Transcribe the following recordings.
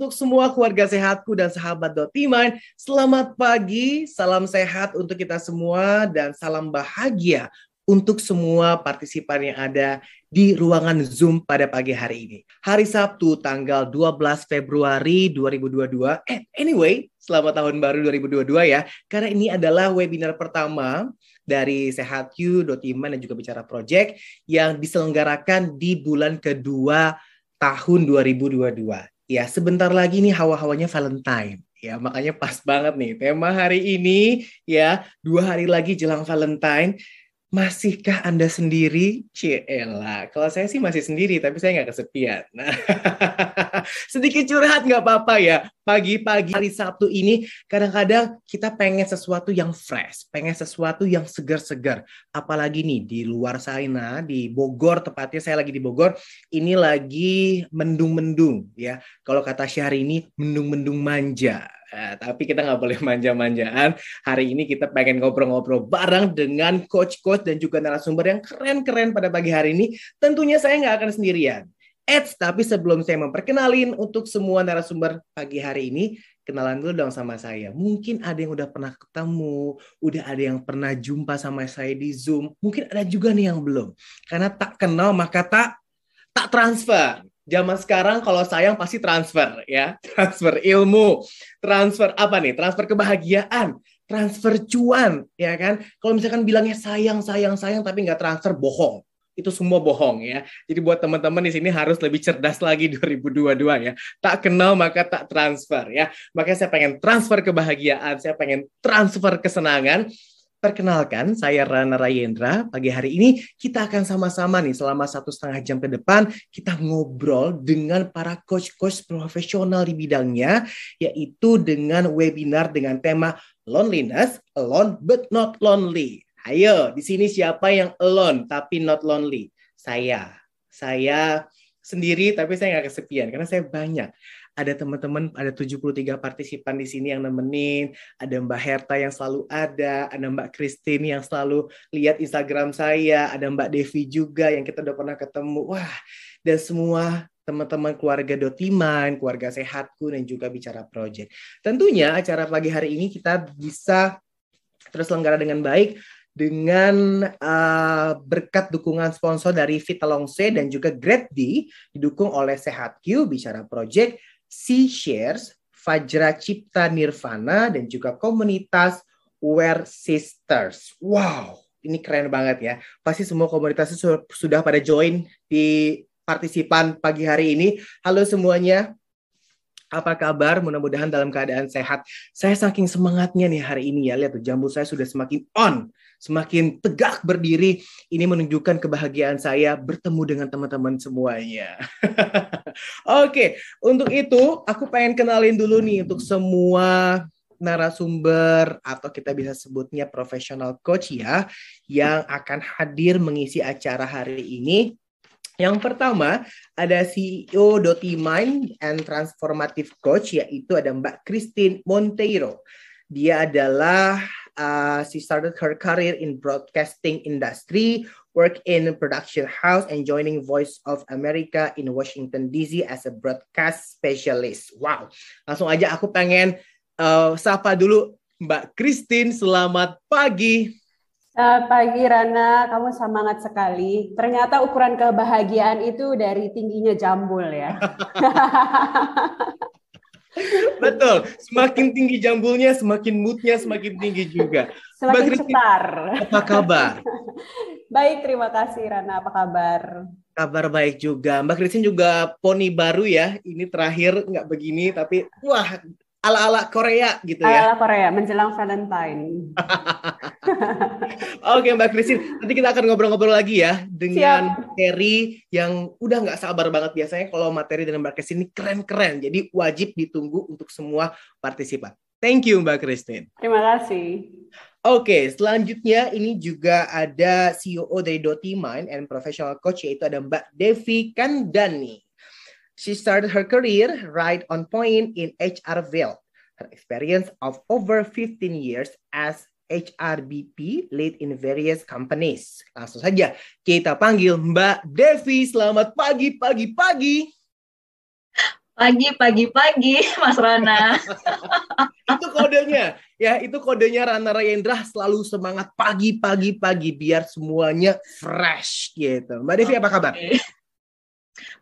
untuk semua keluarga sehatku dan sahabat Dotiman. Selamat pagi, salam sehat untuk kita semua dan salam bahagia untuk semua partisipan yang ada di ruangan Zoom pada pagi hari ini. Hari Sabtu tanggal 12 Februari 2022. Eh, anyway, selamat tahun baru 2022 ya. Karena ini adalah webinar pertama dari Sehatku, Dotiman dan juga Bicara Project yang diselenggarakan di bulan kedua tahun 2022. Ya, sebentar lagi nih hawa-hawanya Valentine. Ya, makanya pas banget nih tema hari ini ya, dua hari lagi jelang Valentine Masihkah Anda sendiri? Ciela, kalau saya sih masih sendiri, tapi saya nggak kesepian. Nah, sedikit curhat nggak apa-apa ya. Pagi-pagi hari Sabtu ini, kadang-kadang kita pengen sesuatu yang fresh, pengen sesuatu yang segar-segar. Apalagi nih di luar sana, di Bogor, tepatnya saya lagi di Bogor, ini lagi mendung-mendung ya. Kalau kata Syahri ini, mendung-mendung manja Nah, tapi kita nggak boleh manja-manjaan. Hari ini kita pengen ngobrol-ngobrol bareng dengan coach-coach dan juga narasumber yang keren-keren pada pagi hari ini. Tentunya saya nggak akan sendirian. Eits, tapi sebelum saya memperkenalin untuk semua narasumber pagi hari ini, kenalan dulu dong sama saya. Mungkin ada yang udah pernah ketemu, udah ada yang pernah jumpa sama saya di Zoom. Mungkin ada juga nih yang belum. Karena tak kenal maka tak tak transfer zaman sekarang kalau sayang pasti transfer ya transfer ilmu transfer apa nih transfer kebahagiaan transfer cuan ya kan kalau misalkan bilangnya sayang sayang sayang tapi nggak transfer bohong itu semua bohong ya. Jadi buat teman-teman di sini harus lebih cerdas lagi 2022 ya. Tak kenal maka tak transfer ya. Makanya saya pengen transfer kebahagiaan, saya pengen transfer kesenangan Perkenalkan, saya Rana Rayendra. Pagi hari ini kita akan sama-sama nih selama satu setengah jam ke depan kita ngobrol dengan para coach-coach profesional di bidangnya, yaitu dengan webinar dengan tema Loneliness, Alone but Not Lonely. Ayo, di sini siapa yang alone tapi not lonely? Saya. Saya sendiri tapi saya nggak kesepian karena saya banyak ada teman-teman, ada 73 partisipan di sini yang nemenin, ada Mbak Herta yang selalu ada, ada Mbak Christine yang selalu lihat Instagram saya, ada Mbak Devi juga yang kita udah pernah ketemu. Wah, dan semua teman-teman keluarga Dotiman, keluarga Sehatku, dan juga Bicara Project. Tentunya acara pagi hari ini kita bisa terselenggara dengan baik dengan uh, berkat dukungan sponsor dari Vitalongse dan juga Grade D didukung oleh Sehatku Bicara Project C Shares, Fajra Cipta Nirvana, dan juga komunitas Wear Sisters. Wow, ini keren banget ya. Pasti semua komunitas sudah pada join di partisipan pagi hari ini. Halo semuanya, apa kabar? Mudah-mudahan dalam keadaan sehat. Saya saking semangatnya nih hari ini ya. Lihat tuh jambu saya sudah semakin on semakin tegak berdiri. Ini menunjukkan kebahagiaan saya bertemu dengan teman-teman semuanya. Oke, untuk itu aku pengen kenalin dulu nih untuk semua narasumber atau kita bisa sebutnya profesional coach ya yang akan hadir mengisi acara hari ini. Yang pertama ada CEO Doti Mind and Transformative Coach yaitu ada Mbak Christine Monteiro. Dia adalah uh, she started her career in broadcasting industry, work in production house, and joining Voice of America in Washington DC as a broadcast specialist. Wow, langsung aja aku pengen uh, sapa dulu Mbak Christine. Selamat pagi. Selamat pagi Rana, kamu semangat sekali. Ternyata ukuran kebahagiaan itu dari tingginya jambul ya. Betul. Semakin tinggi jambulnya, semakin moodnya semakin tinggi juga. Semakin Mbak cetar. Apa kabar? baik, terima kasih Rana. Apa kabar? Kabar baik juga. Mbak Christine juga poni baru ya. Ini terakhir nggak begini, tapi wah ala-ala Korea gitu ya. Ala-ala Korea menjelang Valentine. Oke Mbak Christine, nanti kita akan ngobrol-ngobrol lagi ya dengan Siap. materi yang udah nggak sabar banget biasanya kalau materi dengan Mbak Christine ini keren-keren. Jadi wajib ditunggu untuk semua partisipan. Thank you Mbak Christine. Terima kasih. Oke, selanjutnya ini juga ada CEO dari Doti Mind and Professional Coach yaitu ada Mbak Devi Kandani. She started her career right on point in HRville. Her experience of over 15 years as HRBP lead in various companies. Langsung saja kita panggil Mbak Devi. Selamat pagi, pagi, pagi. Pagi, pagi, pagi, Mas Rana. itu kodenya, ya itu kodenya Rana Rayendra selalu semangat pagi, pagi, pagi biar semuanya fresh gitu. Mbak Devi apa kabar?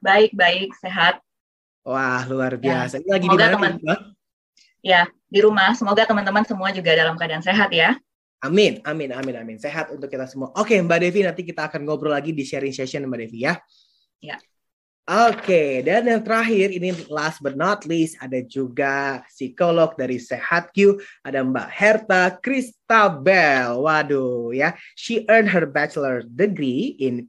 Baik, baik, sehat. Wah luar ya, biasa. Ya, lagi di mana? Teman, ya di rumah. Semoga teman-teman semua juga dalam keadaan sehat ya. Amin, amin, amin, amin. Sehat untuk kita semua. Oke, Mbak Devi, nanti kita akan ngobrol lagi di sharing session Mbak Devi ya. Ya. Oke, dan yang terakhir ini last but not least ada juga psikolog dari Sehat Q, ada Mbak Herta Kristabel. Waduh ya, she earned her bachelor degree in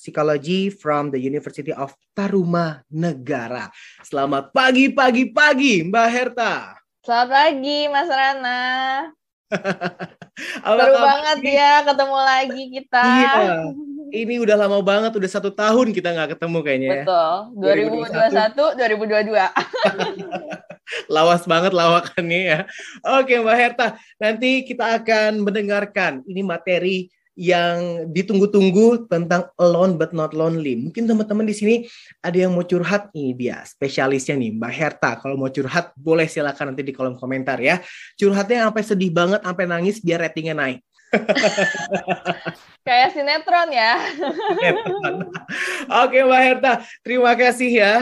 psychology from the University of Taruma Negara. Selamat pagi pagi pagi Mbak Herta. Selamat pagi Mas Rana. Baru banget ya ketemu lagi kita. Iya ini udah lama banget, udah satu tahun kita nggak ketemu kayaknya ya. Betul, 2021, 2022. Lawas banget lawakannya ya. Oke Mbak Herta, nanti kita akan mendengarkan ini materi yang ditunggu-tunggu tentang alone but not lonely. Mungkin teman-teman di sini ada yang mau curhat, ini dia spesialisnya nih Mbak Herta. Kalau mau curhat boleh silakan nanti di kolom komentar ya. Curhatnya sampai sedih banget, sampai nangis biar ratingnya naik. Kayak sinetron ya. Oke Mbak Herta, terima kasih ya.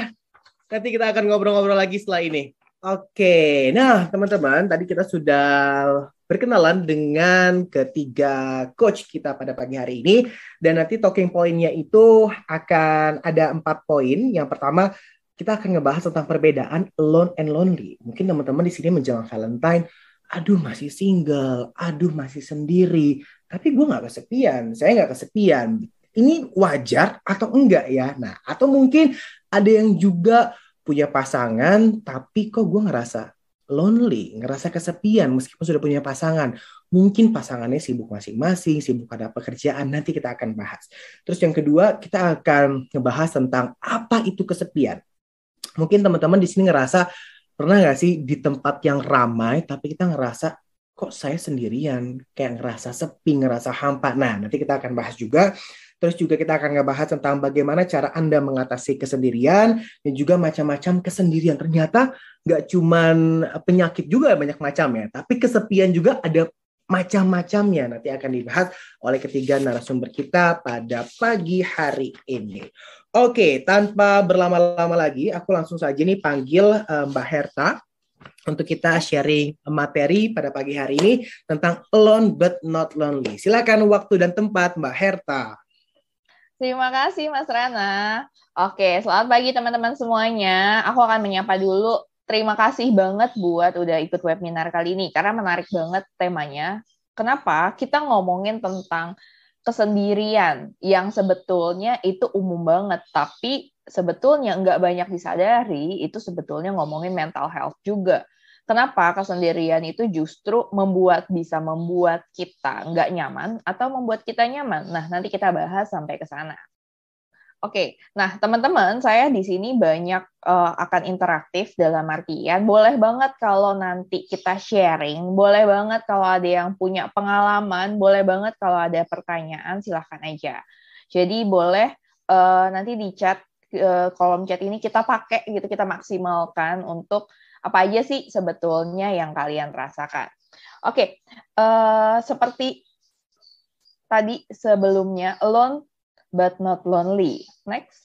Nanti kita akan ngobrol-ngobrol lagi setelah ini. Oke, nah teman-teman, tadi kita sudah berkenalan dengan ketiga coach kita pada pagi hari ini. Dan nanti talking pointnya itu akan ada empat poin. Yang pertama, kita akan ngebahas tentang perbedaan alone and lonely. Mungkin teman-teman di sini menjelang Valentine, aduh masih single, aduh masih sendiri, tapi gue nggak kesepian, saya nggak kesepian. Ini wajar atau enggak ya? Nah, atau mungkin ada yang juga punya pasangan, tapi kok gue ngerasa lonely, ngerasa kesepian meskipun sudah punya pasangan. Mungkin pasangannya sibuk masing-masing, sibuk ada pekerjaan, nanti kita akan bahas. Terus yang kedua, kita akan ngebahas tentang apa itu kesepian. Mungkin teman-teman di sini ngerasa pernah nggak sih di tempat yang ramai tapi kita ngerasa kok saya sendirian kayak ngerasa sepi ngerasa hampa nah nanti kita akan bahas juga terus juga kita akan ngebahas tentang bagaimana cara anda mengatasi kesendirian dan juga macam-macam kesendirian ternyata nggak cuman penyakit juga banyak macam ya tapi kesepian juga ada macam-macamnya nanti akan dibahas oleh ketiga narasumber kita pada pagi hari ini. Oke, tanpa berlama-lama lagi, aku langsung saja nih panggil uh, Mbak Herta untuk kita sharing materi pada pagi hari ini tentang alone but not lonely. Silakan waktu dan tempat Mbak Herta. Terima kasih Mas Rana. Oke, selamat pagi teman-teman semuanya. Aku akan menyapa dulu. Terima kasih banget buat udah ikut webinar kali ini karena menarik banget temanya. Kenapa? Kita ngomongin tentang kesendirian yang sebetulnya itu umum banget, tapi sebetulnya nggak banyak disadari itu sebetulnya ngomongin mental health juga. Kenapa kesendirian itu justru membuat bisa membuat kita nggak nyaman atau membuat kita nyaman? Nah, nanti kita bahas sampai ke sana. Oke, nah teman-teman, saya di sini banyak uh, akan interaktif dalam artian boleh banget kalau nanti kita sharing, boleh banget kalau ada yang punya pengalaman, boleh banget kalau ada pertanyaan, silahkan aja. Jadi boleh uh, nanti di chat uh, kolom chat ini kita pakai gitu, kita maksimalkan untuk apa aja sih sebetulnya yang kalian rasakan. Oke, uh, seperti tadi sebelumnya, alone but not lonely. Next.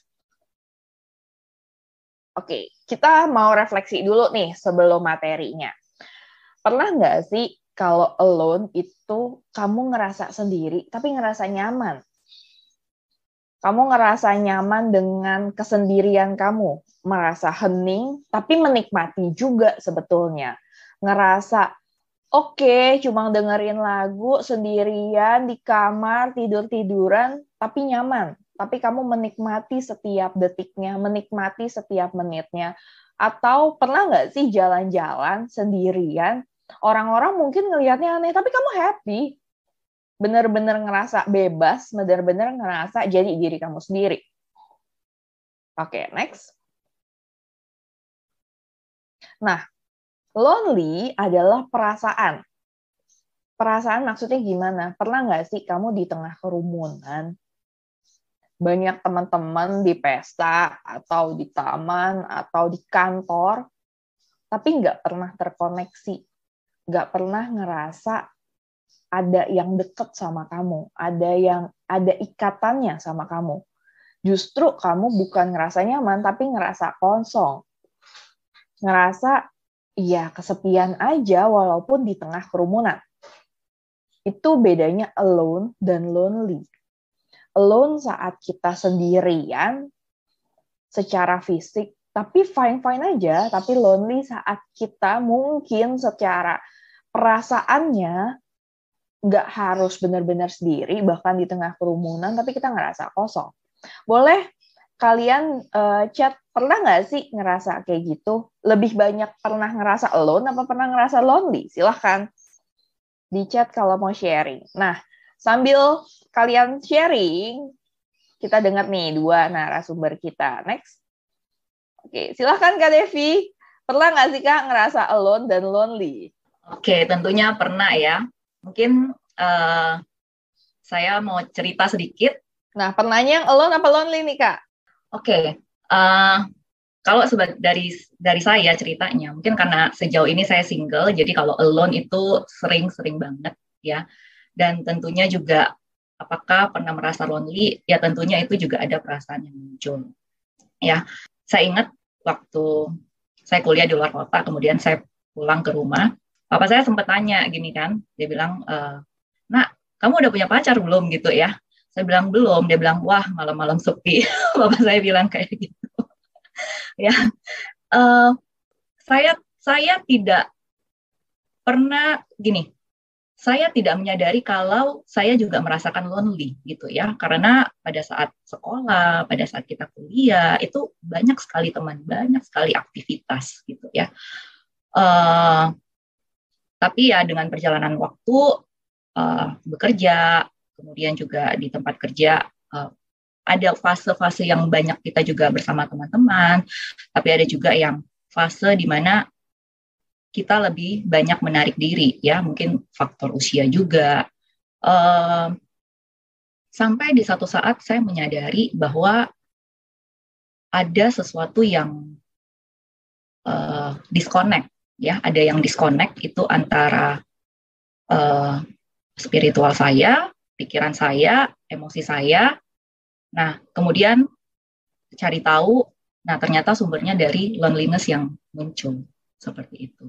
Oke, kita mau refleksi dulu nih sebelum materinya. Pernah nggak sih kalau alone itu kamu ngerasa sendiri tapi ngerasa nyaman? Kamu ngerasa nyaman dengan kesendirian kamu, merasa hening tapi menikmati juga sebetulnya. Ngerasa oke, okay, cuma dengerin lagu sendirian di kamar tidur-tiduran tapi nyaman, tapi kamu menikmati setiap detiknya, menikmati setiap menitnya. Atau pernah nggak sih jalan-jalan sendirian, orang-orang mungkin ngelihatnya aneh, tapi kamu happy, bener-bener ngerasa bebas, bener-bener ngerasa jadi diri kamu sendiri. Oke, okay, next. Nah, lonely adalah perasaan. Perasaan maksudnya gimana? Pernah nggak sih kamu di tengah kerumunan, banyak teman-teman di pesta atau di taman atau di kantor, tapi nggak pernah terkoneksi, nggak pernah ngerasa ada yang deket sama kamu, ada yang ada ikatannya sama kamu. Justru kamu bukan ngerasa nyaman, tapi ngerasa kosong. Ngerasa ya kesepian aja walaupun di tengah kerumunan. Itu bedanya alone dan lonely alone saat kita sendirian secara fisik, tapi fine-fine aja, tapi lonely saat kita mungkin secara perasaannya nggak harus benar-benar sendiri, bahkan di tengah kerumunan, tapi kita ngerasa kosong. Boleh kalian uh, chat, pernah nggak sih ngerasa kayak gitu? Lebih banyak pernah ngerasa alone apa pernah ngerasa lonely? Silahkan di chat kalau mau sharing. Nah, sambil kalian sharing, kita dengar nih dua narasumber kita. Next. Oke, silahkan Kak Devi. Pernah nggak sih Kak ngerasa alone dan lonely? Oke, tentunya pernah ya. Mungkin uh, saya mau cerita sedikit. Nah, pernahnya yang alone apa lonely nih Kak? Oke, uh, kalau dari dari saya ceritanya, mungkin karena sejauh ini saya single, jadi kalau alone itu sering-sering banget ya. Dan tentunya juga apakah pernah merasa lonely? Ya tentunya itu juga ada perasaan yang muncul. Ya, saya ingat waktu saya kuliah di luar kota, kemudian saya pulang ke rumah, papa saya sempat tanya gini kan, dia bilang, e, nak, kamu udah punya pacar belum gitu ya? Saya bilang belum, dia bilang, wah malam-malam sepi. papa saya bilang kayak gitu. ya, uh, saya saya tidak pernah gini, saya tidak menyadari kalau saya juga merasakan lonely gitu ya karena pada saat sekolah pada saat kita kuliah itu banyak sekali teman banyak sekali aktivitas gitu ya uh, tapi ya dengan perjalanan waktu uh, bekerja kemudian juga di tempat kerja uh, ada fase-fase yang banyak kita juga bersama teman-teman tapi ada juga yang fase di mana kita lebih banyak menarik diri ya. Mungkin faktor usia juga. Uh, sampai di satu saat saya menyadari bahwa ada sesuatu yang uh, disconnect ya ada yang disconnect itu antara uh, spiritual saya pikiran saya emosi saya nah kemudian cari tahu nah ternyata sumbernya dari loneliness yang muncul seperti itu.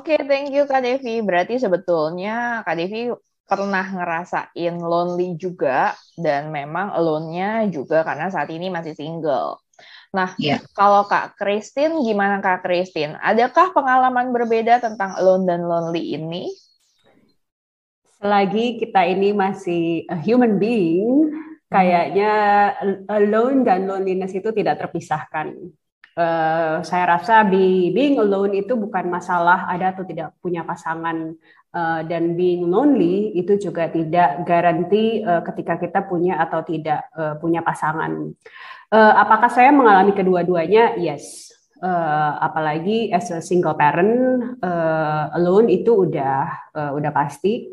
Oke, okay, thank you Kak Devi. Berarti sebetulnya Kak Devi pernah ngerasain lonely juga dan memang alone-nya juga karena saat ini masih single. Nah, yeah. kalau Kak Christine, gimana Kak Christine? Adakah pengalaman berbeda tentang alone dan lonely ini? Selagi kita ini masih a human being, kayaknya alone dan loneliness itu tidak terpisahkan. Uh, saya rasa be, being alone itu bukan masalah ada atau tidak punya pasangan uh, dan being lonely itu juga tidak garanti uh, ketika kita punya atau tidak uh, punya pasangan. Uh, apakah saya mengalami kedua-duanya? Yes. Uh, apalagi as a single parent uh, alone itu udah uh, udah pasti.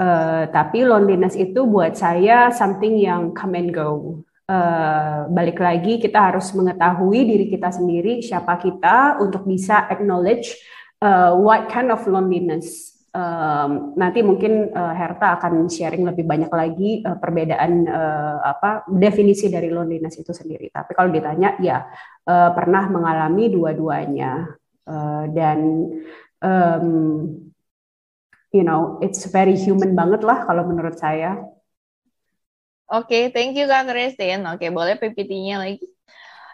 Uh, tapi loneliness itu buat saya something yang come and go uh, balik lagi kita harus mengetahui diri kita sendiri siapa kita untuk bisa acknowledge uh, what kind of loneliness um, nanti mungkin uh, Herta akan sharing lebih banyak lagi uh, perbedaan uh, apa definisi dari loneliness itu sendiri. Tapi kalau ditanya ya uh, pernah mengalami dua-duanya uh, dan um, you know it's very human banget lah kalau menurut saya. Oke, okay, thank you Kak Christine. Oke, okay, boleh PPT-nya lagi.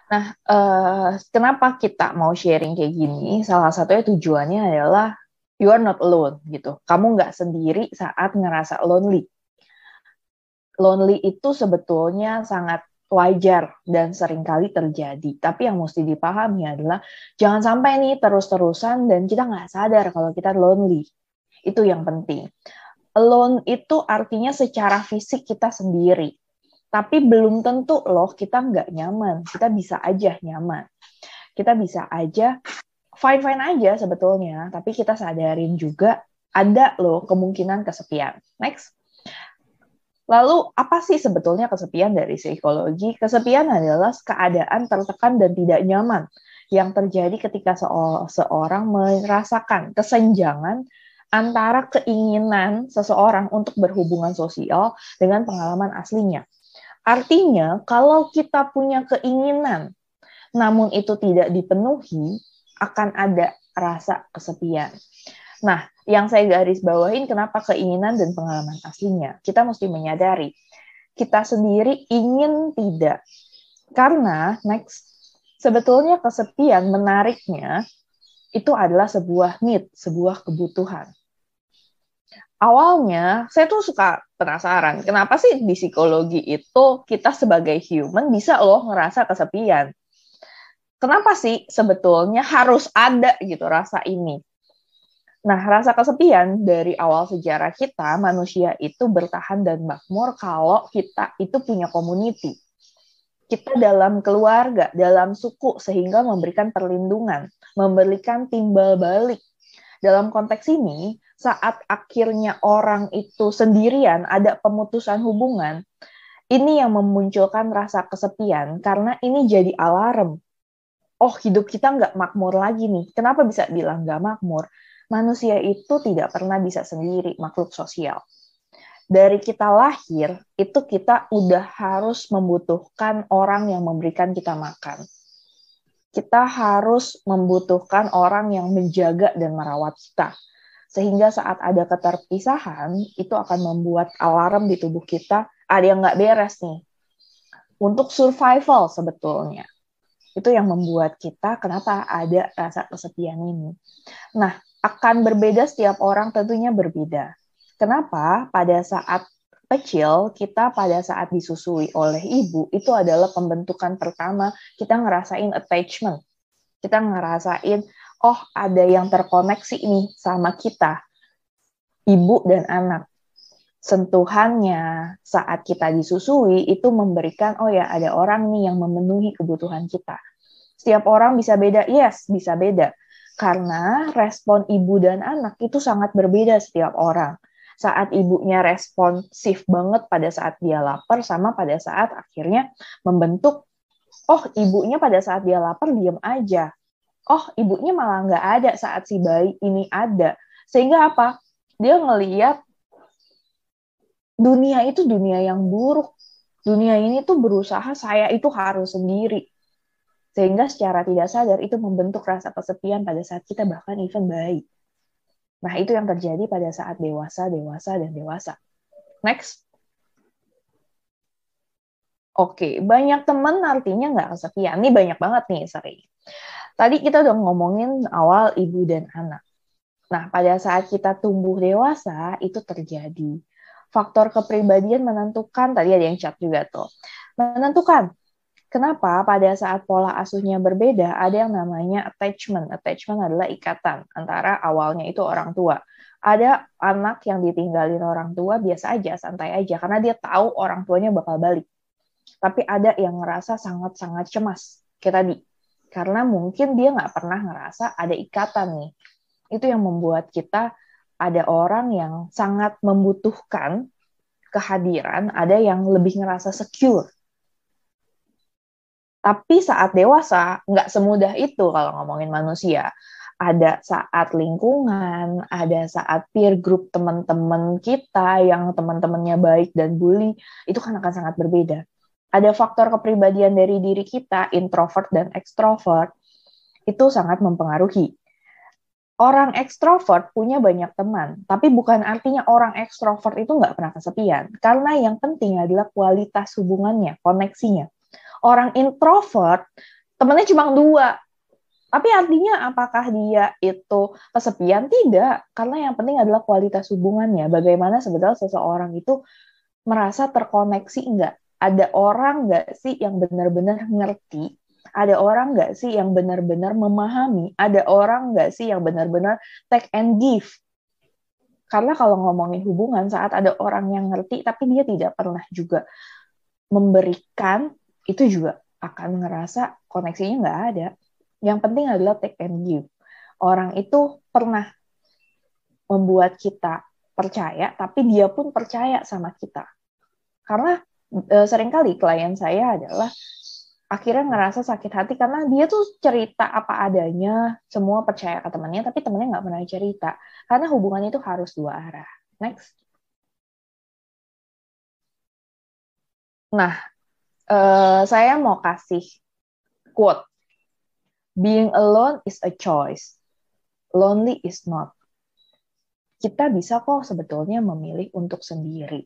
Nah, uh, kenapa kita mau sharing kayak gini? Salah satunya tujuannya adalah you are not alone gitu. Kamu nggak sendiri saat ngerasa lonely. Lonely itu sebetulnya sangat wajar dan sering kali terjadi. Tapi yang mesti dipahami adalah jangan sampai nih terus-terusan dan kita nggak sadar kalau kita lonely. Itu yang penting alone itu artinya secara fisik kita sendiri. Tapi belum tentu loh kita nggak nyaman. Kita bisa aja nyaman. Kita bisa aja fine-fine aja sebetulnya. Tapi kita sadarin juga ada loh kemungkinan kesepian. Next. Lalu apa sih sebetulnya kesepian dari psikologi? Kesepian adalah keadaan tertekan dan tidak nyaman yang terjadi ketika seorang merasakan kesenjangan antara keinginan seseorang untuk berhubungan sosial dengan pengalaman aslinya. Artinya, kalau kita punya keinginan namun itu tidak dipenuhi, akan ada rasa kesepian. Nah, yang saya garis bawahin kenapa keinginan dan pengalaman aslinya. Kita mesti menyadari kita sendiri ingin tidak. Karena next sebetulnya kesepian menariknya itu adalah sebuah need, sebuah kebutuhan. Awalnya saya tuh suka penasaran, kenapa sih di psikologi itu kita sebagai human bisa loh ngerasa kesepian? Kenapa sih sebetulnya harus ada gitu rasa ini? Nah, rasa kesepian dari awal sejarah kita, manusia itu bertahan dan makmur kalau kita itu punya community kita dalam keluarga, dalam suku, sehingga memberikan perlindungan, memberikan timbal balik. Dalam konteks ini, saat akhirnya orang itu sendirian, ada pemutusan hubungan, ini yang memunculkan rasa kesepian, karena ini jadi alarm. Oh, hidup kita nggak makmur lagi nih. Kenapa bisa bilang nggak makmur? Manusia itu tidak pernah bisa sendiri, makhluk sosial dari kita lahir itu kita udah harus membutuhkan orang yang memberikan kita makan. Kita harus membutuhkan orang yang menjaga dan merawat kita. Sehingga saat ada keterpisahan, itu akan membuat alarm di tubuh kita, ada yang nggak beres nih. Untuk survival sebetulnya. Itu yang membuat kita kenapa ada rasa kesepian ini. Nah, akan berbeda setiap orang tentunya berbeda Kenapa pada saat kecil kita pada saat disusui oleh ibu itu adalah pembentukan pertama kita ngerasain attachment. Kita ngerasain oh ada yang terkoneksi nih sama kita. Ibu dan anak. Sentuhannya saat kita disusui itu memberikan oh ya ada orang nih yang memenuhi kebutuhan kita. Setiap orang bisa beda, yes, bisa beda. Karena respon ibu dan anak itu sangat berbeda setiap orang. Saat ibunya responsif banget pada saat dia lapar sama pada saat akhirnya membentuk oh ibunya pada saat dia lapar diem aja. Oh ibunya malah nggak ada saat si bayi ini ada. Sehingga apa? Dia ngeliat dunia itu dunia yang buruk dunia ini tuh berusaha saya itu harus sendiri sehingga secara tidak sadar itu membentuk rasa kesepian pada saat kita bahkan even bayi Nah, itu yang terjadi pada saat dewasa, dewasa, dan dewasa. Next. Oke, banyak teman artinya nggak kesepian. Ini banyak banget nih, sering. Tadi kita udah ngomongin awal ibu dan anak. Nah, pada saat kita tumbuh dewasa, itu terjadi. Faktor kepribadian menentukan, tadi ada yang chat juga tuh, menentukan Kenapa pada saat pola asuhnya berbeda ada yang namanya attachment. Attachment adalah ikatan antara awalnya itu orang tua. Ada anak yang ditinggalin orang tua biasa aja, santai aja karena dia tahu orang tuanya bakal balik. Tapi ada yang ngerasa sangat-sangat cemas kayak tadi. Karena mungkin dia nggak pernah ngerasa ada ikatan nih. Itu yang membuat kita ada orang yang sangat membutuhkan kehadiran, ada yang lebih ngerasa secure tapi saat dewasa, nggak semudah itu kalau ngomongin manusia. Ada saat lingkungan, ada saat peer group teman-teman kita yang teman-temannya baik dan bully, itu kan akan sangat berbeda. Ada faktor kepribadian dari diri kita, introvert dan extrovert, itu sangat mempengaruhi. Orang ekstrovert punya banyak teman, tapi bukan artinya orang ekstrovert itu nggak pernah kesepian. Karena yang penting adalah kualitas hubungannya, koneksinya orang introvert temennya cuma dua tapi artinya apakah dia itu kesepian? Tidak, karena yang penting adalah kualitas hubungannya. Bagaimana sebetulnya seseorang itu merasa terkoneksi enggak? Ada orang enggak sih yang benar-benar ngerti? Ada orang enggak sih yang benar-benar memahami? Ada orang enggak sih yang benar-benar take and give? Karena kalau ngomongin hubungan, saat ada orang yang ngerti, tapi dia tidak pernah juga memberikan itu juga akan ngerasa koneksinya nggak ada. Yang penting adalah take and give. Orang itu pernah membuat kita percaya, tapi dia pun percaya sama kita. Karena e, sering kali klien saya adalah akhirnya ngerasa sakit hati karena dia tuh cerita apa adanya, semua percaya ke temannya, tapi temannya nggak pernah cerita. Karena hubungan itu harus dua arah. Next. Nah, uh, saya mau kasih quote. Being alone is a choice. Lonely is not. Kita bisa kok sebetulnya memilih untuk sendiri.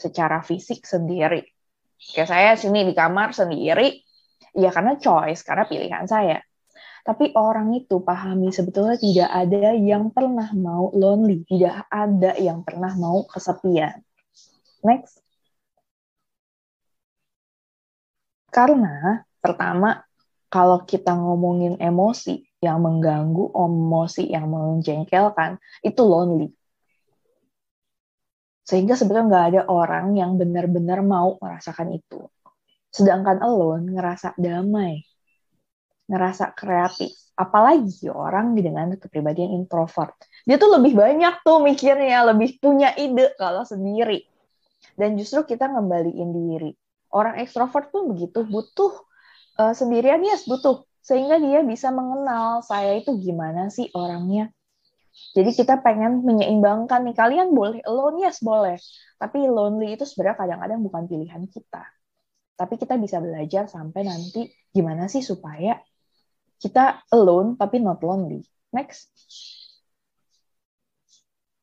Secara fisik sendiri. Kayak saya sini di kamar sendiri, ya karena choice, karena pilihan saya. Tapi orang itu pahami sebetulnya tidak ada yang pernah mau lonely, tidak ada yang pernah mau kesepian. Next. Karena pertama, kalau kita ngomongin emosi yang mengganggu, emosi yang menjengkelkan, itu lonely. Sehingga sebenarnya nggak ada orang yang benar-benar mau merasakan itu. Sedangkan alone ngerasa damai, ngerasa kreatif. Apalagi orang dengan kepribadian introvert. Dia tuh lebih banyak tuh mikirnya, lebih punya ide kalau sendiri. Dan justru kita ngembaliin diri orang ekstrovert pun begitu butuh uh, sendirian yes butuh sehingga dia bisa mengenal saya itu gimana sih orangnya jadi kita pengen menyeimbangkan nih kalian boleh alone yes boleh tapi lonely itu sebenarnya kadang-kadang bukan pilihan kita tapi kita bisa belajar sampai nanti gimana sih supaya kita alone tapi not lonely next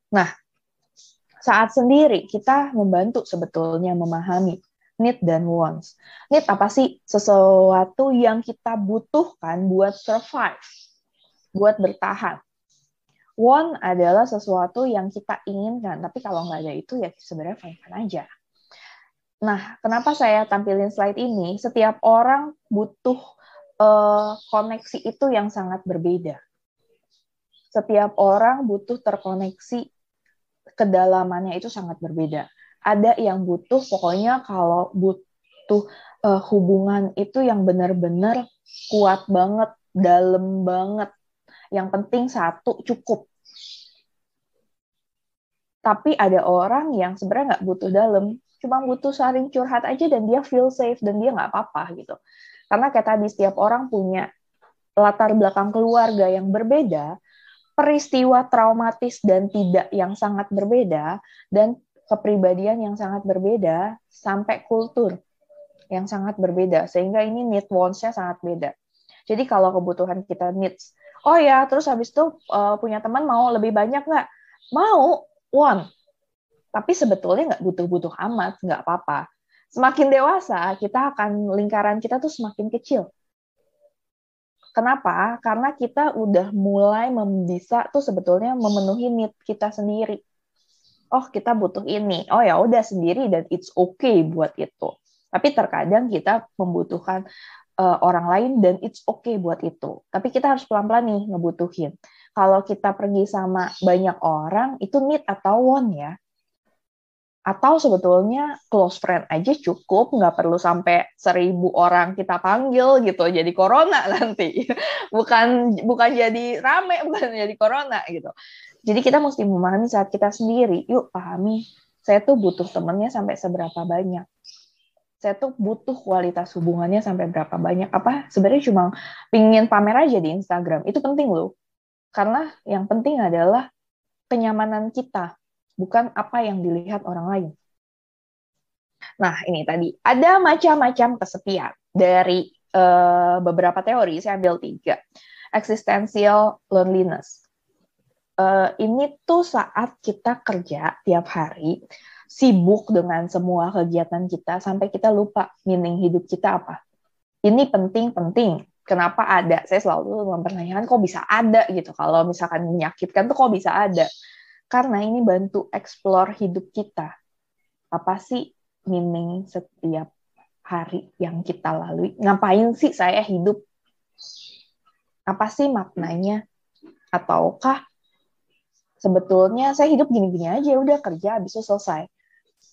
nah saat sendiri kita membantu sebetulnya memahami need dan wants. Need apa sih? Sesuatu yang kita butuhkan buat survive, buat bertahan. Want adalah sesuatu yang kita inginkan, tapi kalau nggak ada itu ya sebenarnya fine-fine aja. Nah, kenapa saya tampilin slide ini? Setiap orang butuh uh, koneksi itu yang sangat berbeda. Setiap orang butuh terkoneksi kedalamannya itu sangat berbeda ada yang butuh pokoknya kalau butuh uh, hubungan itu yang benar-benar kuat banget, dalam banget. Yang penting satu cukup. Tapi ada orang yang sebenarnya nggak butuh dalam, cuma butuh saling curhat aja dan dia feel safe dan dia nggak apa-apa gitu. Karena kayak tadi setiap orang punya latar belakang keluarga yang berbeda, peristiwa traumatis dan tidak yang sangat berbeda, dan kepribadian yang sangat berbeda sampai kultur yang sangat berbeda sehingga ini need wants-nya sangat beda. Jadi kalau kebutuhan kita needs, oh ya terus habis itu uh, punya teman mau lebih banyak nggak? Mau, want. Tapi sebetulnya nggak butuh-butuh amat, nggak apa-apa. Semakin dewasa, kita akan lingkaran kita tuh semakin kecil. Kenapa? Karena kita udah mulai bisa tuh sebetulnya memenuhi need kita sendiri oh kita butuh ini oh ya udah sendiri dan it's okay buat itu tapi terkadang kita membutuhkan uh, orang lain dan it's okay buat itu tapi kita harus pelan-pelan nih ngebutuhin kalau kita pergi sama banyak orang itu need atau want ya atau sebetulnya close friend aja cukup nggak perlu sampai seribu orang kita panggil gitu jadi corona nanti bukan bukan jadi rame bukan jadi corona gitu jadi kita mesti memahami saat kita sendiri, yuk pahami, saya tuh butuh temennya sampai seberapa banyak. Saya tuh butuh kualitas hubungannya sampai berapa banyak. Apa sebenarnya cuma pingin pamer aja di Instagram. Itu penting loh. Karena yang penting adalah kenyamanan kita, bukan apa yang dilihat orang lain. Nah, ini tadi ada macam-macam kesepian dari uh, beberapa teori. Saya ambil tiga. Existential loneliness uh, ini tuh saat kita kerja tiap hari, sibuk dengan semua kegiatan kita sampai kita lupa meaning hidup kita apa. Ini penting-penting. Kenapa ada? Saya selalu mempertanyakan kok bisa ada gitu. Kalau misalkan menyakitkan tuh kok bisa ada? Karena ini bantu explore hidup kita. Apa sih meaning setiap hari yang kita lalui? Ngapain sih saya hidup? Apa sih maknanya? Ataukah sebetulnya saya hidup gini-gini aja udah kerja habis itu selesai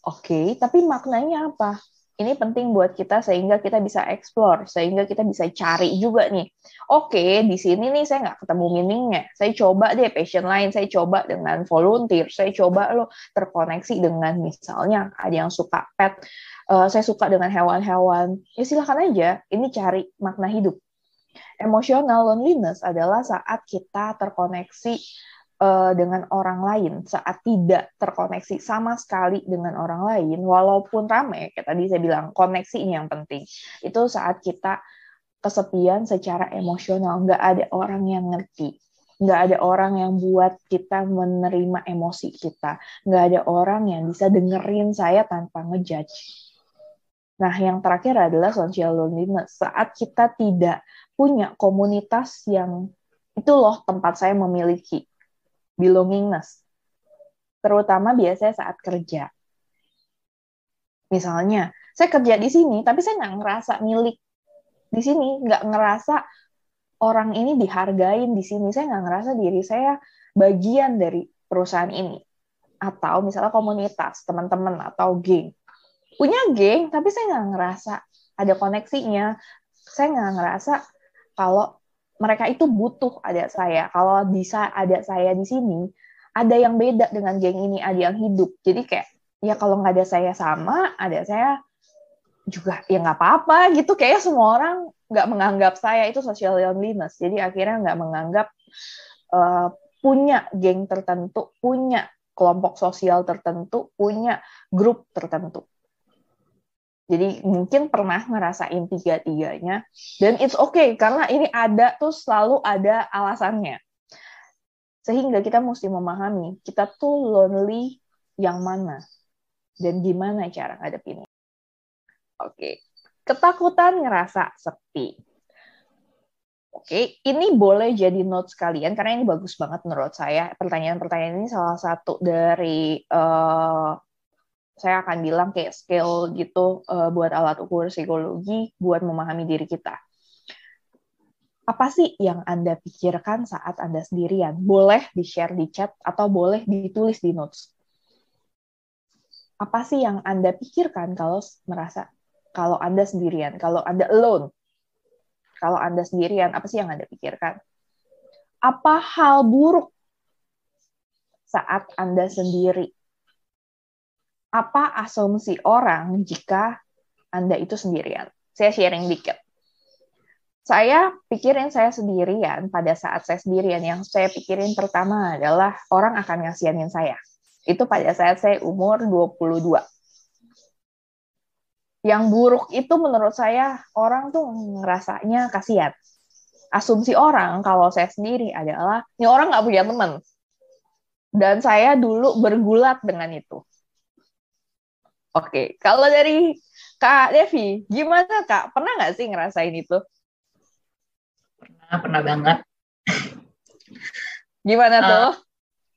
oke okay, tapi maknanya apa Ini penting buat kita sehingga kita bisa explore, sehingga kita bisa cari juga nih. Oke, di sini nih saya nggak ketemu meaningnya. Saya coba deh passion lain, saya coba dengan volunteer, saya coba lo terkoneksi dengan misalnya ada yang suka pet, uh, saya suka dengan hewan-hewan. Ya silahkan aja, ini cari makna hidup. Emotional loneliness adalah saat kita terkoneksi uh, dengan orang lain saat tidak terkoneksi sama sekali dengan orang lain, walaupun ramai, kayak tadi saya bilang, koneksi ini yang penting. Itu saat kita kesepian secara emosional, nggak ada orang yang ngerti, nggak ada orang yang buat kita menerima emosi kita, nggak ada orang yang bisa dengerin saya tanpa ngejudge. Nah, yang terakhir adalah social loneliness. Saat kita tidak punya komunitas yang itu loh tempat saya memiliki belongingness. Terutama biasanya saat kerja. Misalnya, saya kerja di sini, tapi saya nggak ngerasa milik di sini, nggak ngerasa orang ini dihargain di sini. Saya nggak ngerasa diri saya bagian dari perusahaan ini. Atau misalnya komunitas, teman-teman, atau geng. Punya geng, tapi saya nggak ngerasa ada koneksinya. Saya nggak ngerasa kalau mereka itu butuh ada saya. Kalau bisa ada saya di sini, ada yang beda dengan geng ini, ada yang hidup. Jadi kayak ya kalau nggak ada saya sama, ada saya juga ya nggak apa-apa gitu. Kayak semua orang nggak menganggap saya itu social loneliness. Jadi akhirnya nggak menganggap uh, punya geng tertentu, punya kelompok sosial tertentu, punya grup tertentu. Jadi mungkin pernah ngerasain tiga-tiganya dan it's okay karena ini ada tuh selalu ada alasannya. Sehingga kita mesti memahami kita tuh lonely yang mana dan gimana cara ngadepinnya. Oke, ketakutan ngerasa sepi. Oke, ini boleh jadi notes kalian karena ini bagus banget menurut saya. Pertanyaan-pertanyaan ini salah satu dari uh, saya akan bilang kayak skill gitu uh, buat alat ukur psikologi buat memahami diri kita. Apa sih yang Anda pikirkan saat Anda sendirian? Boleh di-share di chat atau boleh ditulis di notes. Apa sih yang Anda pikirkan kalau merasa kalau Anda sendirian, kalau Anda alone? Kalau Anda sendirian, apa sih yang Anda pikirkan? Apa hal buruk saat Anda sendiri? Apa asumsi orang jika Anda itu sendirian? Saya sharing dikit. Saya pikirin saya sendirian pada saat saya sendirian. Yang saya pikirin pertama adalah orang akan ngasihanin saya. Itu pada saat saya umur 22. Yang buruk itu menurut saya orang tuh ngerasanya kasihan. Asumsi orang kalau saya sendiri adalah ini orang nggak punya teman. Dan saya dulu bergulat dengan itu Oke, kalau dari Kak Devi, gimana Kak? Pernah nggak sih ngerasain itu? Pernah, pernah banget. Gimana uh, tuh?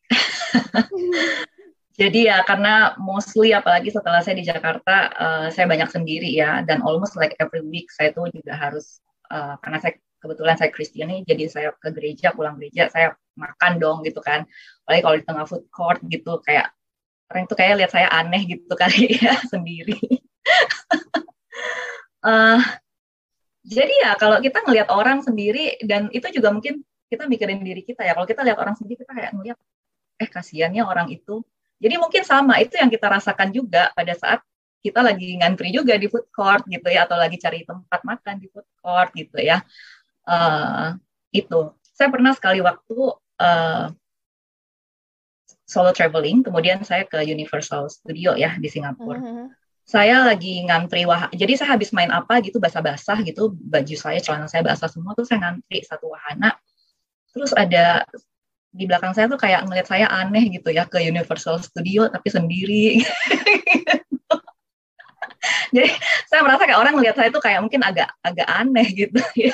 jadi ya karena mostly apalagi setelah saya di Jakarta, uh, saya banyak sendiri ya, dan almost like every week saya tuh juga harus uh, karena saya kebetulan saya Kristen nih, jadi saya ke gereja, pulang gereja, saya makan dong gitu kan. Apalagi kalau di tengah food court gitu, kayak orang itu kayak lihat saya aneh gitu kali ya sendiri. uh, jadi ya kalau kita ngelihat orang sendiri dan itu juga mungkin kita mikirin diri kita ya. Kalau kita lihat orang sendiri kita kayak ngeliat eh kasihannya orang itu. Jadi mungkin sama itu yang kita rasakan juga pada saat kita lagi ngantri juga di food court gitu ya atau lagi cari tempat makan di food court gitu ya. Uh, itu saya pernah sekali waktu uh, solo traveling, kemudian saya ke Universal Studio ya di Singapura. Mm-hmm. Saya lagi ngantri wah, jadi saya habis main apa gitu basah-basah gitu, baju saya, celana saya basah semua tuh saya ngantri satu wahana. Terus ada di belakang saya tuh kayak ngeliat saya aneh gitu ya ke Universal Studio tapi sendiri. jadi saya merasa kayak orang ngeliat saya tuh kayak mungkin agak agak aneh gitu ya.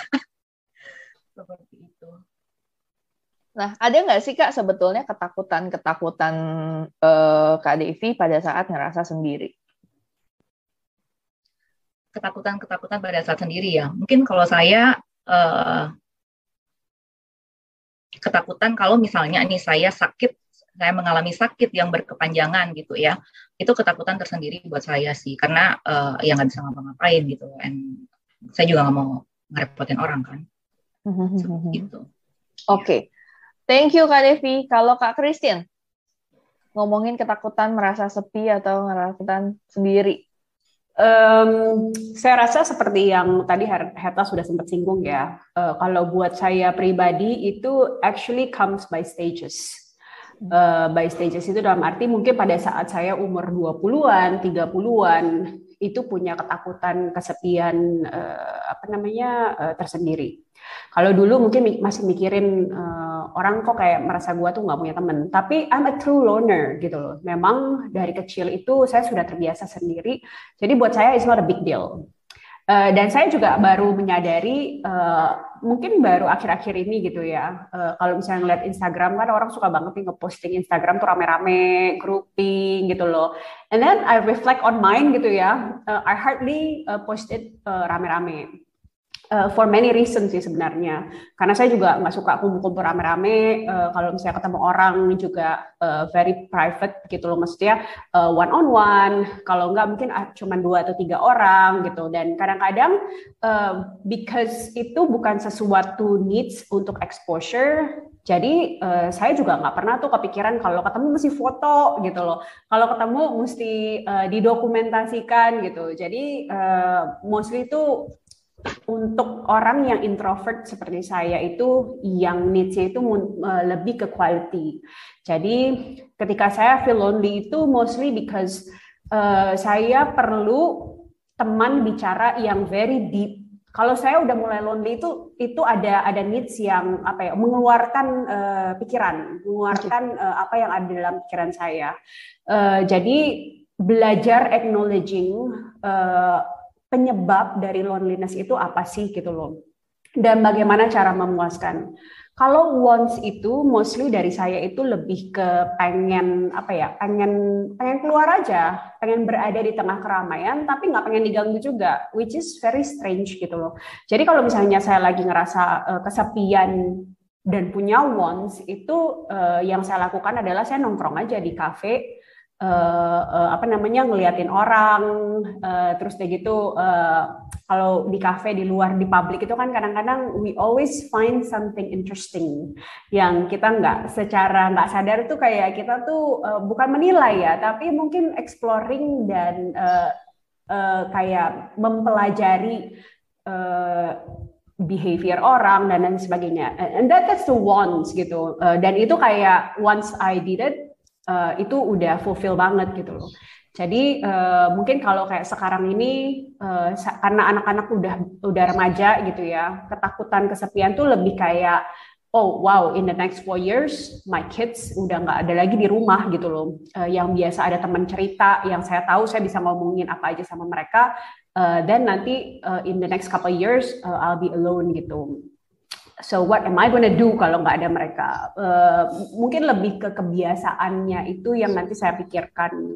Nah, ada nggak sih Kak sebetulnya ketakutan-ketakutan uh, Kak Devi pada saat ngerasa sendiri? Ketakutan-ketakutan pada saat sendiri ya. Mungkin kalau saya uh, ketakutan kalau misalnya nih saya sakit saya mengalami sakit yang berkepanjangan gitu ya itu ketakutan tersendiri buat saya sih karena uh, ya nggak bisa ngapa-ngapain gitu and saya juga nggak mau ngerepotin orang kan gitu oke okay. Thank you kak Devi kalau kak Christian ngomongin ketakutan merasa sepi atau ketakutan sendiri Um, saya rasa seperti yang tadi Herta sudah sempat singgung ya. Uh, kalau buat saya pribadi itu actually comes by stages uh, by stages itu dalam arti mungkin pada saat saya umur 20-an, 30-an itu punya ketakutan kesepian uh, apa namanya uh, tersendiri. Kalau dulu mungkin masih mikirin uh, orang kok kayak merasa gua tuh nggak punya temen, tapi I'm a true loner gitu loh. Memang dari kecil itu saya sudah terbiasa sendiri, jadi buat saya it's not a big deal. Uh, dan saya juga baru menyadari uh, mungkin baru akhir-akhir ini gitu ya. Uh, kalau misalnya ngeliat Instagram kan orang suka banget nih ngeposting Instagram tuh rame-rame, grouping gitu loh. And then I reflect on mine gitu ya. Uh, I hardly uh, posted uh, rame-rame uh, for many reasons sih sebenarnya. Karena saya juga nggak suka kumpul-kumpul rame-rame. Uh, kalau misalnya ketemu orang juga uh, very private gitu loh, maksudnya uh, one on one. Kalau nggak mungkin uh, cuma dua atau tiga orang gitu. Dan kadang-kadang uh, because itu bukan sesuatu needs untuk exposure. Jadi uh, saya juga nggak pernah tuh kepikiran kalau ketemu mesti foto gitu loh. Kalau ketemu mesti uh, didokumentasikan gitu. Jadi uh, mostly itu untuk orang yang introvert seperti saya itu yang needs itu lebih ke quality. Jadi ketika saya feel lonely itu mostly because uh, saya perlu teman bicara yang very deep. Kalau saya udah mulai lonely itu itu ada ada needs yang apa ya mengeluarkan uh, pikiran, mengeluarkan uh, apa yang ada dalam pikiran saya. Uh, jadi belajar acknowledging uh, penyebab dari loneliness itu apa sih gitu loh. Dan bagaimana cara memuaskan. Kalau wants itu mostly dari saya itu lebih ke pengen apa ya, pengen pengen keluar aja, pengen berada di tengah keramaian, tapi nggak pengen diganggu juga, which is very strange gitu loh. Jadi kalau misalnya saya lagi ngerasa uh, kesepian dan punya wants itu uh, yang saya lakukan adalah saya nongkrong aja di kafe uh, apa namanya ngeliatin orang uh, terus kayak gitu uh, kalau di cafe di luar di publik itu kan kadang-kadang we always find something interesting yang kita nggak secara nggak sadar tuh kayak kita tuh uh, bukan menilai ya tapi mungkin exploring dan uh, uh, kayak mempelajari uh, behavior orang dan lain sebagainya. And that that's the wants gitu. Uh, dan itu kayak once I did it uh, itu udah fulfill banget gitu loh. Jadi uh, mungkin kalau kayak sekarang ini uh, karena anak-anak udah udah remaja gitu ya, ketakutan kesepian tuh lebih kayak oh wow in the next four years my kids udah nggak ada lagi di rumah gitu loh. Uh, yang biasa ada teman cerita, yang saya tahu saya bisa ngomongin apa aja sama mereka. Uh, then nanti uh, in the next couple years uh, I'll be alone gitu so what am I gonna do kalau nggak ada mereka? Uh, mungkin lebih ke kebiasaannya itu yang nanti saya pikirkan.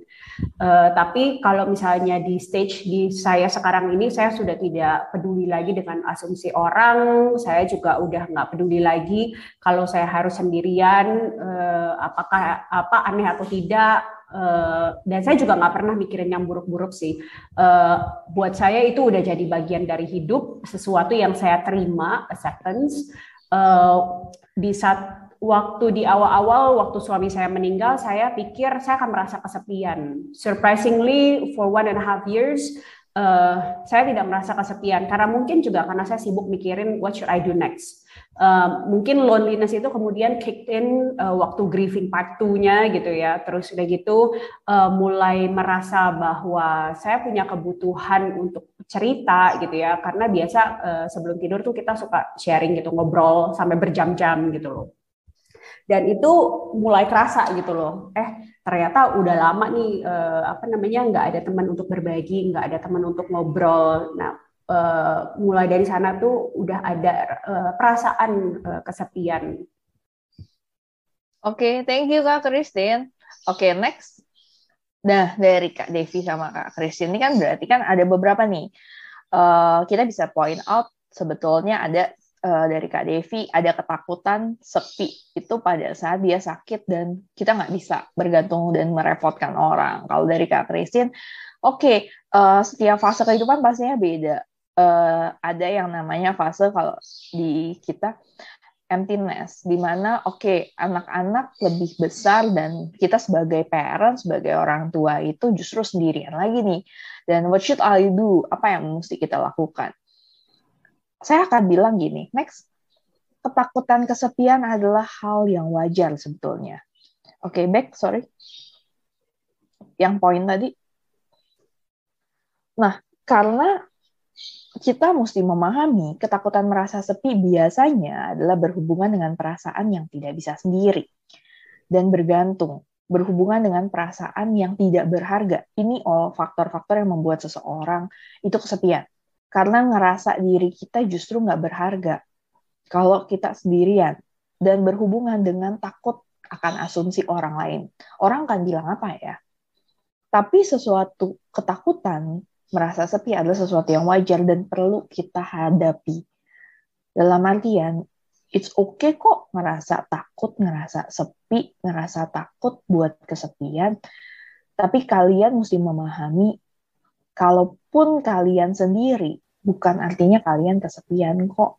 Uh, tapi kalau misalnya di stage di saya sekarang ini, saya sudah tidak peduli lagi dengan asumsi orang. Saya juga udah nggak peduli lagi kalau saya harus sendirian, uh, apakah apa aneh atau tidak Uh, dan saya juga nggak pernah mikirin yang buruk-buruk sih. Uh, buat saya itu udah jadi bagian dari hidup, sesuatu yang saya terima, acceptance. Uh, di saat waktu di awal-awal, waktu suami saya meninggal, saya pikir saya akan merasa kesepian. Surprisingly, for one and a half years, uh, saya tidak merasa kesepian karena mungkin juga karena saya sibuk mikirin what should I do next Uh, mungkin loneliness itu kemudian kicked in uh, waktu grieving part 2-nya gitu ya. Terus udah gitu uh, mulai merasa bahwa saya punya kebutuhan untuk cerita gitu ya. Karena biasa uh, sebelum tidur tuh kita suka sharing gitu, ngobrol sampai berjam-jam gitu loh. Dan itu mulai kerasa gitu loh. Eh ternyata udah lama nih uh, apa namanya nggak ada teman untuk berbagi, nggak ada teman untuk ngobrol. Nah uh, mulai dari sana tuh udah ada uh, perasaan uh, kesepian. Oke, okay, thank you Kak Christine. Oke, okay, next. Nah, dari Kak Devi sama Kak Christine ini kan berarti kan ada beberapa nih. Uh, kita bisa point out sebetulnya ada uh, dari Kak Devi ada ketakutan sepi itu pada saat dia sakit dan kita nggak bisa bergantung dan merepotkan orang. Kalau dari Kak Christine, oke okay, uh, setiap fase kehidupan pastinya beda. Uh, ada yang namanya fase kalau di kita emptiness, di mana oke okay, anak-anak lebih besar dan kita sebagai parent, sebagai orang tua itu justru sendirian lagi nih. Dan what should I do? Apa yang mesti kita lakukan? saya akan bilang gini, next, ketakutan kesepian adalah hal yang wajar sebetulnya. Oke, okay, back, sorry. Yang poin tadi. Nah, karena kita mesti memahami ketakutan merasa sepi biasanya adalah berhubungan dengan perasaan yang tidak bisa sendiri dan bergantung, berhubungan dengan perasaan yang tidak berharga. Ini all faktor-faktor yang membuat seseorang itu kesepian karena ngerasa diri kita justru nggak berharga kalau kita sendirian dan berhubungan dengan takut akan asumsi orang lain. Orang kan bilang apa ya? Tapi sesuatu ketakutan merasa sepi adalah sesuatu yang wajar dan perlu kita hadapi. Dalam artian, it's okay kok ngerasa takut, ngerasa sepi, ngerasa takut buat kesepian. Tapi kalian mesti memahami kalaupun kalian sendiri, bukan artinya kalian kesepian kok.